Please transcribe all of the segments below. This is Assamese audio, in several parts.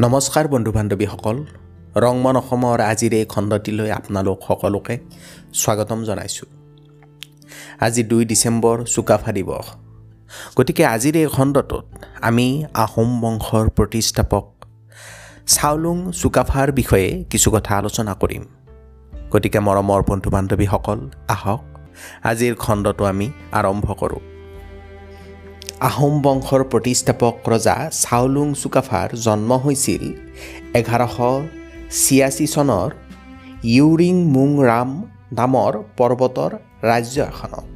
নমস্কাৰ বন্ধু বান্ধৱীসকল ৰংমন অসমৰ আজিৰ এই খণ্ডটিলৈ আপোনালোক সকলোকে স্বাগতম জনাইছোঁ। আজি দুই ডিচেম্বৰ চুকাফা দিৱস। গতিকে আজিৰ এই খণ্ডটোত আমি আহোম বংশৰ প্ৰতিষ্ঠাপক চাওলুং চুকাফাৰ বিষয়ে কিছু কথা আলোচনা কৰিম। গতিকে মৰমৰ বন্ধু বান্ধৱীসকল আহক আজিৰ খণ্ডটো আমি আৰম্ভ কৰোঁ। আহোম বংশৰ প্ৰতিষ্ঠাপক ৰজা চাওলুং চুকাফাৰ জন্ম হৈছিল এঘাৰশ ছিয়াশী চনৰ ইউৰিং মুং ৰাম নামৰ পৰ্বতৰ ৰাজ্য এখনত।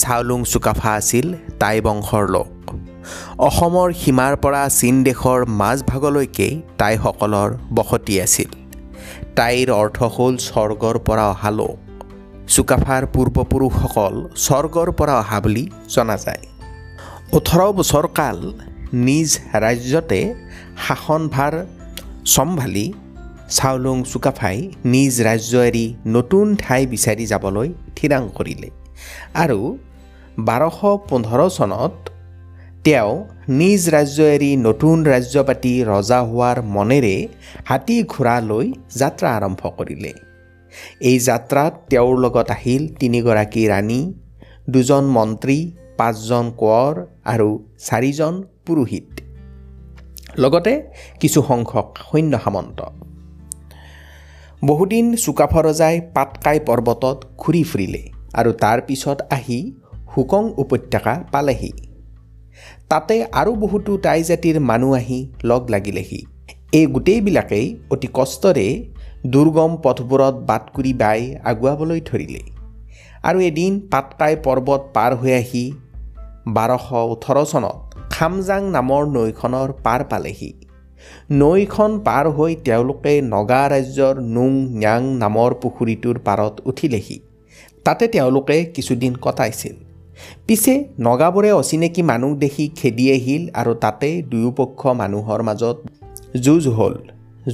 চাওলুং চুকাফা আছিল টাই বংশৰ লোক। অসমৰ সীমাৰ পৰা চীন দেশৰ মাজভাগলৈকে টাইসকলৰ বসতি আছিল। টাইৰ অৰ্থ হ'ল স্বৰ্গৰ পৰা অহা লোক। চুকাফাৰ পূৰ্বপুৰুষসকল স্বৰ্গৰ পৰা অহা বুলি জনা যায়। ওঠৰ বছৰ কাল নিজ ৰাজ্যতে শাসনভাৰ চম্ভালি চাওলুং চুকাফাই নিজ ৰাজ্য এৰি নতুন ঠাই বিচাৰি যাবলৈ থিৰাং কৰিলে। আৰু বাৰশ পোন্ধৰ চনত তেওঁ নিজ ৰাজ্য এৰি নতুন ৰাজ্য পাতি ৰজা হোৱাৰ মনেৰে হাতী ঘোঁৰা লৈ যাত্ৰা আৰম্ভ কৰিলে। এই যাত্ৰাত তেওঁৰ লগত আহিল তিনিগৰাকী ৰাণী দুজন মন্ত্ৰী পাঁচজন কোঁৱৰ আৰু চাৰিজন পুৰোহিত। লগতে কিছু সংখ্যক সৈন্য সামন্ত। বহুদিন চুকাফা ৰজাই পাটকাই পৰ্বতত ঘূৰি ফুৰিলে আৰু তাৰ পিছত আহি হুকং উপত্যকা পালেহি। তাতে আৰু বহুতো টাই জাতিৰ মানুহ আহি লগ লাগিলেহি। এই গোটেইবিলাকেই অতি কষ্টৰে দুৰ্গম পথবোৰত বাট কুৰি বাই আগুৱাবলৈ ধৰিলে। আৰু এদিন পাটকাই পৰ্বত পাৰ হৈ আহি বাৰশ ওঠৰ চনত খামজাং নামৰ নৈখনৰ পাৰ পালেহি। নৈখন পাৰ হৈ তেওঁলোকে নগা ৰাজ্যৰ নুং ন্যাং নামৰ পুখুৰীটোৰ পাৰত উঠিলেহি। তাতে তেওঁলোকে কিছুদিন কটাইছিল। পিছে নগাবোৰে অচিনাকি মানুহ দেখি খেদি আহিল আৰু তাতে দুয়োপক্ষ মানুহৰ মাজত যুঁজ হ'ল।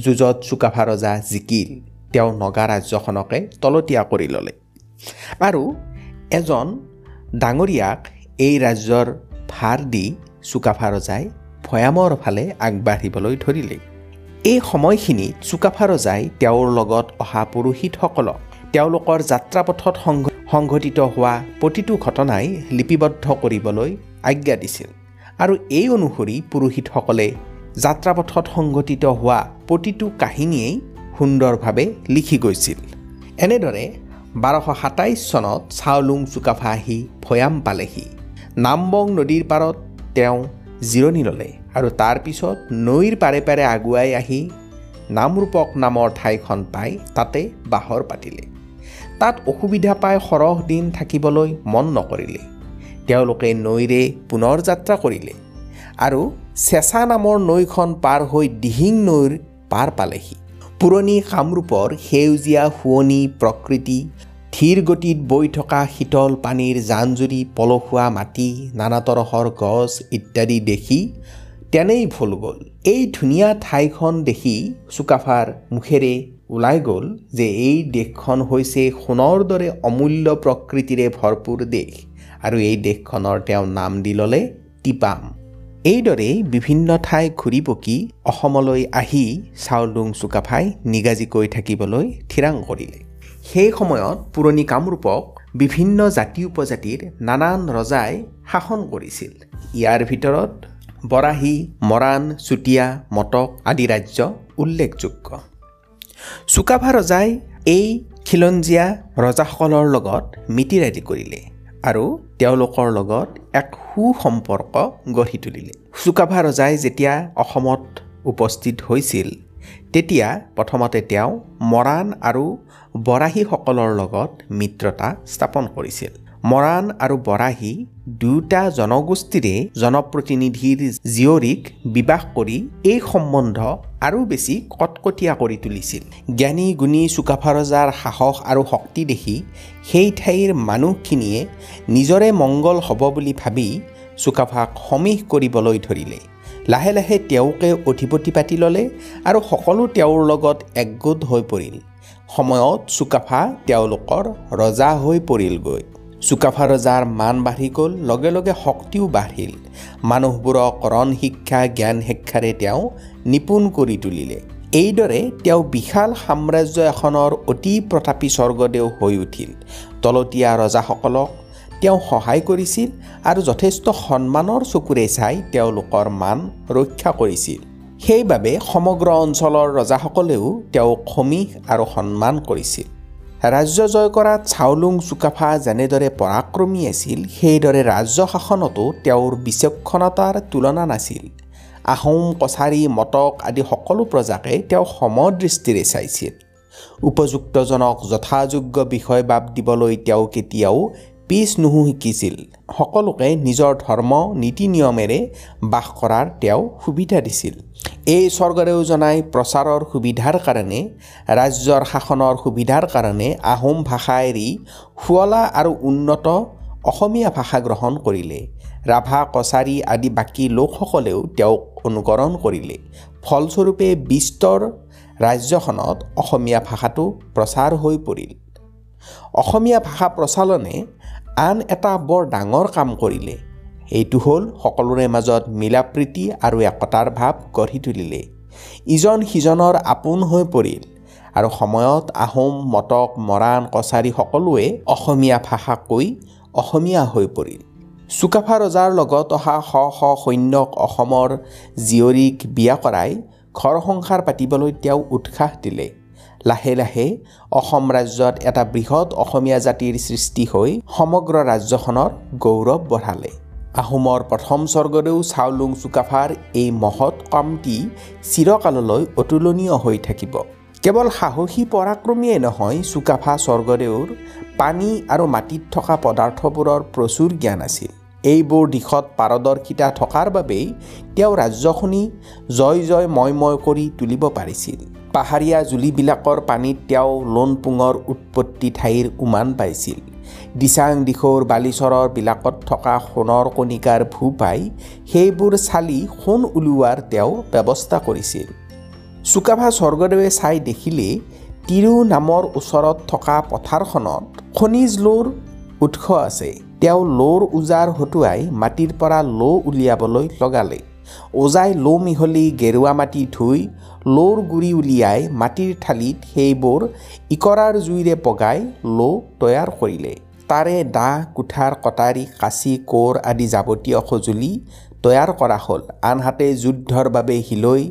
যুঁজত চুকাফা ৰজা জিকিল। তেওঁ নগা ৰাজ্যখনকে তলতীয়া কৰি ল'লে। আৰু এজন ডাঙৰীয়াক এই ৰাজ্যৰ ভাৰ দি চুকাফা ৰজাই ভৈয়ামৰ ফালে আগবাঢ়িবলৈ ধৰিলে এই সময়খিনিত চুকাফা ৰজাই তেওঁৰ লগত অহা পুৰোহিতসকলক তেওঁলোকৰ যাত্ৰাপথত সংঘ সংঘটিত হোৱা প্ৰতিটো ঘটনাই লিপিবদ্ধ কৰিবলৈ আজ্ঞা দিছিল আৰু এই অনুসৰি পুৰোহিতসকলে যাত্ৰাপথত সংঘটিত হোৱা প্ৰতিটো কাহিনীয়েই সুন্দৰভাৱে লিখি গৈছিল। এনেদৰে বাৰশ সাতাইছ চনত চাওলুং চুকাফা আহি ভৈয়াম পালেহি। নামবং নদীৰ পাৰত তেওঁ জিৰণি ল'লে আৰু তাৰ পিছত নৈৰ পাৰে পাৰে আগুৱাই আহি নামৰূপক নামৰ ঠাইখন পাই তাতে বাহৰ পাতিলে। তাত অসুবিধা পাই সৰহ দিন থাকিবলৈ মন নকৰিলে। তেওঁলোকে নৈৰে পুনৰ যাত্ৰা কৰিলে আৰু চেঁচা নামৰ নৈখন পাৰ হৈ দিহিং নৈৰ পাৰ পালেহি। পুৰণি কামৰূপৰ সেউজীয়া শুৱনি প্ৰকৃতি ধীৰ গতিত বৈ থকা শীতল পানীৰ জান জুৰি পলসুৱা মাটি নানা তৰহৰ গছ ইত্যাদি দেখি তেনেই ভুল গ'ল। এই ধুনীয়া ঠাইখন দেখি চুকাফাৰ মুখেৰে ওলাই গ'ল যে এই দেশখন হৈছে সোণৰ দৰে অমূল্য প্ৰকৃতিৰে ভৰপূৰ দেশ আৰু এই দেশখনৰ তেওঁ নাম দি ল'লে টিপাম। এইদৰেই বিভিন্ন ঠাই ঘূৰি পকি অসমলৈ আহি চাওলুং চুকাফাই নিগাজিকৈ থাকিবলৈ থিৰাং কৰিলে। সেই সময়ত পুৰণি কামৰূপক বিভিন্ন জাতি উপজাতিৰ নানান ৰজাই শাসন কৰিছিল। ইয়াৰ ভিতৰত বৰাহী মৰাণ চুতীয়া মটক আদি ৰাজ্য উল্লেখযোগ্য। চুকাফা ৰজাই এই খিলঞ্জীয়া ৰজাসকলৰ লগত মিতিৰালি কৰিলে আৰু তেওঁলোকৰ লগত এক সুসম্পৰ্ক গঢ়ি তুলিলে। চুকাফা ৰজাই যেতিয়া অসমত উপস্থিত হৈছিল তেতিয়া প্ৰথমতে তেওঁ মৰাণ আৰু বৰাহীসকলৰ লগত মিত্ৰতা স্থাপন কৰিছিল। মৰাণ আৰু বৰাহী দুয়োটা জনগোষ্ঠীৰে জনপ্ৰতিনিধিৰ জীয়ৰীক বিবাহ কৰি এই সম্বন্ধ আৰু বেছি কটকটীয়া কৰি তুলিছিল। জ্ঞানী গুণী চুকাফা ৰজাৰ সাহস আৰু শক্তি দেখি সেই ঠাইৰ মানুহখিনিয়ে নিজৰে মংগল হ'ব বুলি ভাবি চুকাফাক সমীহ কৰিবলৈ ধৰিলে। লাহে লাহে তেওঁকে অধিপতি পাতি ল'লে আৰু সকলো তেওঁৰ লগত একগোট হৈ পৰিল। সময়ত চুকাফা তেওঁলোকৰ ৰজা হৈ পৰিলগৈ। চুকাফা ৰজাৰ মান বাঢ়ি গ'ল লগে লগে শক্তিও বাঢ়িল। মানুহবোৰক ৰণ শিক্ষা জ্ঞান শিক্ষাৰে তেওঁ নিপুণ কৰি তুলিলে। এইদৰে তেওঁ বিশাল সাম্ৰাজ্য এখনৰ অতি প্ৰতাপী স্বৰ্গদেউ হৈ উঠিল। তলতীয়া ৰজাসকলক তেওঁ সহায় কৰিছিল আৰু যথেষ্ট সন্মানৰ চকুৰে চাই তেওঁলোকৰ মান ৰক্ষা কৰিছিল। সেইবাবে সমগ্ৰ অঞ্চলৰ ৰজাসকলেও তেওঁক সমীহ আৰু সন্মান কৰিছিল। ৰাজ্য জয় কৰাত চাওলুং চুকাফা যেনেদৰে পৰাক্ৰমী আছিল সেইদৰে ৰাজ্য শাসনতো তেওঁৰ বিচক্ষণতাৰ তুলনা নাছিল। আহোম কছাৰী মটক আদি সকলো প্ৰজাকে তেওঁ সমদৃষ্টিৰে চাইছিল। উপযুক্তজনক যথাযোগ্য বিষয় বাব দিবলৈ তেওঁ কেতিয়াও পিছ নুহু শিকিছিল সকলোকে নিজৰ ধৰ্ম নীতি নিয়মেৰে বাস কৰাৰ তেওঁ সুবিধা দিছিল। এই স্বৰ্গদেউ জনাই প্ৰচাৰৰ সুবিধাৰ কাৰণে ৰাজ্যৰ শাসনৰ সুবিধাৰ কাৰণে আহোম ভাষা এৰি শুৱলা আৰু উন্নত অসমীয়া ভাষা গ্ৰহণ কৰিলে। ৰাভা কছাৰী আদি বাকী লোকসকলেও তেওঁক অনুকৰণ কৰিলে। ফলস্বৰূপে বিস্তৰ ৰাজ্যখনত অসমীয়া ভাষাটো প্ৰচাৰ হৈ পৰিল। অসমীয়া ভাষা প্ৰচলনে আন এটা বৰ ডাঙৰ কাম কৰিলে। এইটো হ'ল সকলোৰে মাজত মিলা প্ৰীতি আৰু একতাৰ ভাৱ গঢ়ি তুলিলে। ইজন সিজনৰ আপোন হৈ পৰিল আৰু সময়ত আহোম মটক মৰাণ কছাৰী সকলোৱে অসমীয়া ভাষা কৈ অসমীয়া হৈ পৰিল। চুকাফা ৰজাৰ লগত অহা শ শ সৈন্যক অসমৰ জীয়ৰীক বিয়া কৰাই ঘৰ সংসাৰ পাতিবলৈ তেওঁ উৎসাহ দিলে। লাহে লাহে অসম ৰাজ্যত এটা বৃহৎ অসমীয়া জাতিৰ সৃষ্টি হৈ সমগ্ৰ ৰাজ্যখনৰ গৌৰৱ বঢ়ালে। আহোমৰ প্ৰথম স্বৰ্গদেউ চাওলুং চুকাফাৰ এই মহৎ কামটি চিৰকাললৈ অতুলনীয় হৈ থাকিব। কেৱল সাহসী পৰাক্ৰমীয়ে নহয় চুকাফা স্বৰ্গদেউৰ পানী আৰু মাটিত থকা পদাৰ্থবোৰৰ প্ৰচুৰ জ্ঞান আছিল। এইবোৰ দিশত পাৰদৰ্শিতা থকাৰ বাবেই তেওঁ ৰাজ্যখনি জয় জয় ময় ময় কৰি তুলিব পাৰিছিল। পাহাৰীয়া জুলিবিলাকৰ পানীত তেওঁ লোন পুঙৰ উৎপত্তি ঠাইৰ উমান পাইছিল। দিচাং দিশৌৰ বালিচৰৰ বিলাকত থকা সোণৰ কণিকাৰ ভূ পাই সেইবোৰ চালি সোণ উলিওৱাৰ তেওঁ ব্যৱস্থা কৰিছিল। চুকাফা স্বৰ্গদেৱে চাই দেখিলে তিৰু নামৰ ওচৰত থকা পথাৰখনত খনিজ লৌৰ উৎস আছে। তেওঁ লৌৰ উজাৰ হতুৱাই মাটিৰ পৰা লো উলিয়াবলৈ লগালে। ওজাই লো মিহলি গেৰুৱা মাটি ধুই লৌৰ গুৰি উলিয়াই মাটিৰ থালিত সেইবোৰ ইকৰাৰ জুইৰে পগাই লো তৈয়াৰ কৰিলে। তাৰে দা কুঠাৰ কটাৰী কাঁচি কোৰ আদি যাৱতীয় সঁজুলি তৈয়াৰ কৰা হ'ল। আনহাতে যুদ্ধৰ বাবে শিলৈ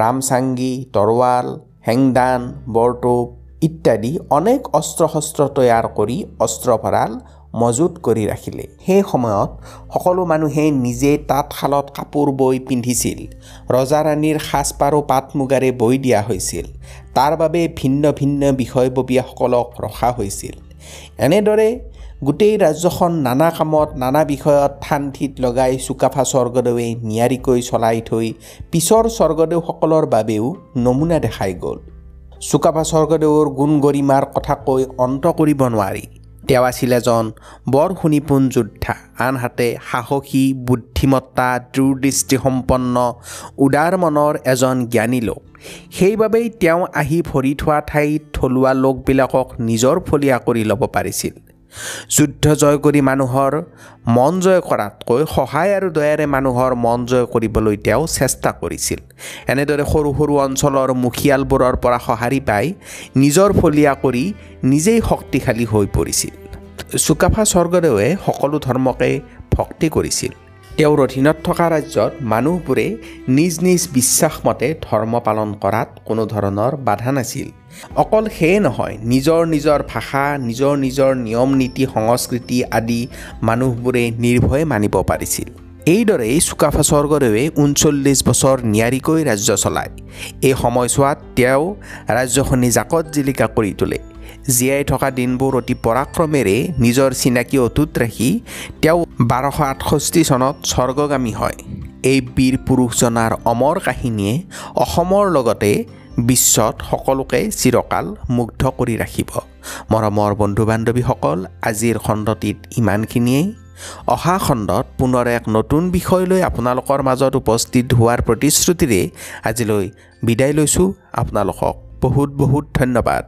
ৰামচাংগী তৰোৱাল হেংদান বৰটোপ ইত্যাদি অনেক অস্ত্ৰ শস্ত্ৰ তৈয়াৰ কৰি অস্ত্ৰ ভঁৰাল মজুত কৰি ৰাখিলে। সেই সময়ত সকলো মানুহে নিজে তাঁতশালত কাপোৰ বৈ পিন্ধিছিল। ৰজা ৰাণীৰ সাজপাৰো পাট মুগাৰে বৈ দিয়া হৈছিল। তাৰ বাবে ভিন্ন ভিন্ন বিষয়ববীয়াসকলক ৰখা হৈছিল। এনেদৰে গোটেই ৰাজ্যখন নানা কামত নানা বিষয়ত থান থিত লগাই চুকাফা স্বৰ্গদেৱে নিয়াৰিকৈ চলাই থৈ পিছৰ স্বৰ্গদেউসকলৰ বাবেও নমুনা দেখাই গ'ল। চুকাফা স্বৰ্গদেউৰ গুণ গৰিমাৰ কথা কৈ অন্ত কৰিব নোৱাৰি। তেওঁ আছিল এজন বৰ সুনিপুণ যোদ্ধা আনহাতে সাহসী বুদ্ধিমত্তা দূৰদৃষ্টিসম্পন্ন উদাৰ মনৰ এজন জ্ঞানী লোক। সেইবাবেই তেওঁ আহি ভৰি থোৱা ঠাইত থলুৱা লোকবিলাকক নিজৰ ফলীয়া কৰি ল'ব পাৰিছিল। যুদ্ধ জয় কৰি মানুহৰ মন জয় কৰাতকৈ সহায় আৰু দয়াৰে মানুহৰ মন জয় কৰিবলৈ তেওঁ চেষ্টা কৰিছিল। এনেদৰে সৰু সৰু অঞ্চলৰ মুখিয়ালবোৰৰ পৰা সঁহাৰি পাই নিজৰ ফলীয়া কৰি নিজেই শক্তিশালী হৈ পৰিছিল। চুকাফা স্বৰ্গদেৱে সকলো ধৰ্মকে ভক্তি কৰিছিল। তেওঁৰ অধীনত থকা ৰাজ্যত মানুহবোৰে নিজ নিজ বিশ্বাসমতে ধৰ্ম পালন কৰাত কোনো ধৰণৰ বাধা নাছিল। অকল সেয়ে নহয় নিজৰ নিজৰ ভাষা নিজৰ নিজৰ নিয়ম নীতি সংস্কৃতি আদি মানুহবোৰে নিৰ্ভয়ে মানিব পাৰিছিল। এইদৰেই চুকাফা স্বৰ্গদেৱে ঊনচল্লিছ বছৰ নিয়াৰিকৈ ৰাজ্য চলায়। এই সময়ছোৱাত তেওঁ ৰাজ্যখনি জাকত জিলিকা কৰি তোলে। জীয়াই থকা দিনবোৰ অতি পৰাক্ৰমেৰে নিজৰ চিনাকি অটুট ৰাখি তেওঁ বাৰশ আঠষষ্ঠি চনত স্বৰ্গগামী হয়। এই বীৰ পুৰুষজনাৰ অমৰ কাহিনীয়ে অসমৰ লগতে বিশ্বত সকলোকে চিৰকাল মুগ্ধ কৰি ৰাখিব। মৰমৰ বন্ধু বান্ধৱীসকল আজিৰ খণ্ডটিত ইমানখিনিয়েই। অহা খণ্ডত পুনৰ এক নতুন বিষয় লৈ আপোনালোকৰ মাজত উপস্থিত হোৱাৰ প্ৰতিশ্ৰুতিৰে আজিলৈ বিদায় লৈছোঁ। আপোনালোকক বহুত বহুত ধন্যবাদ।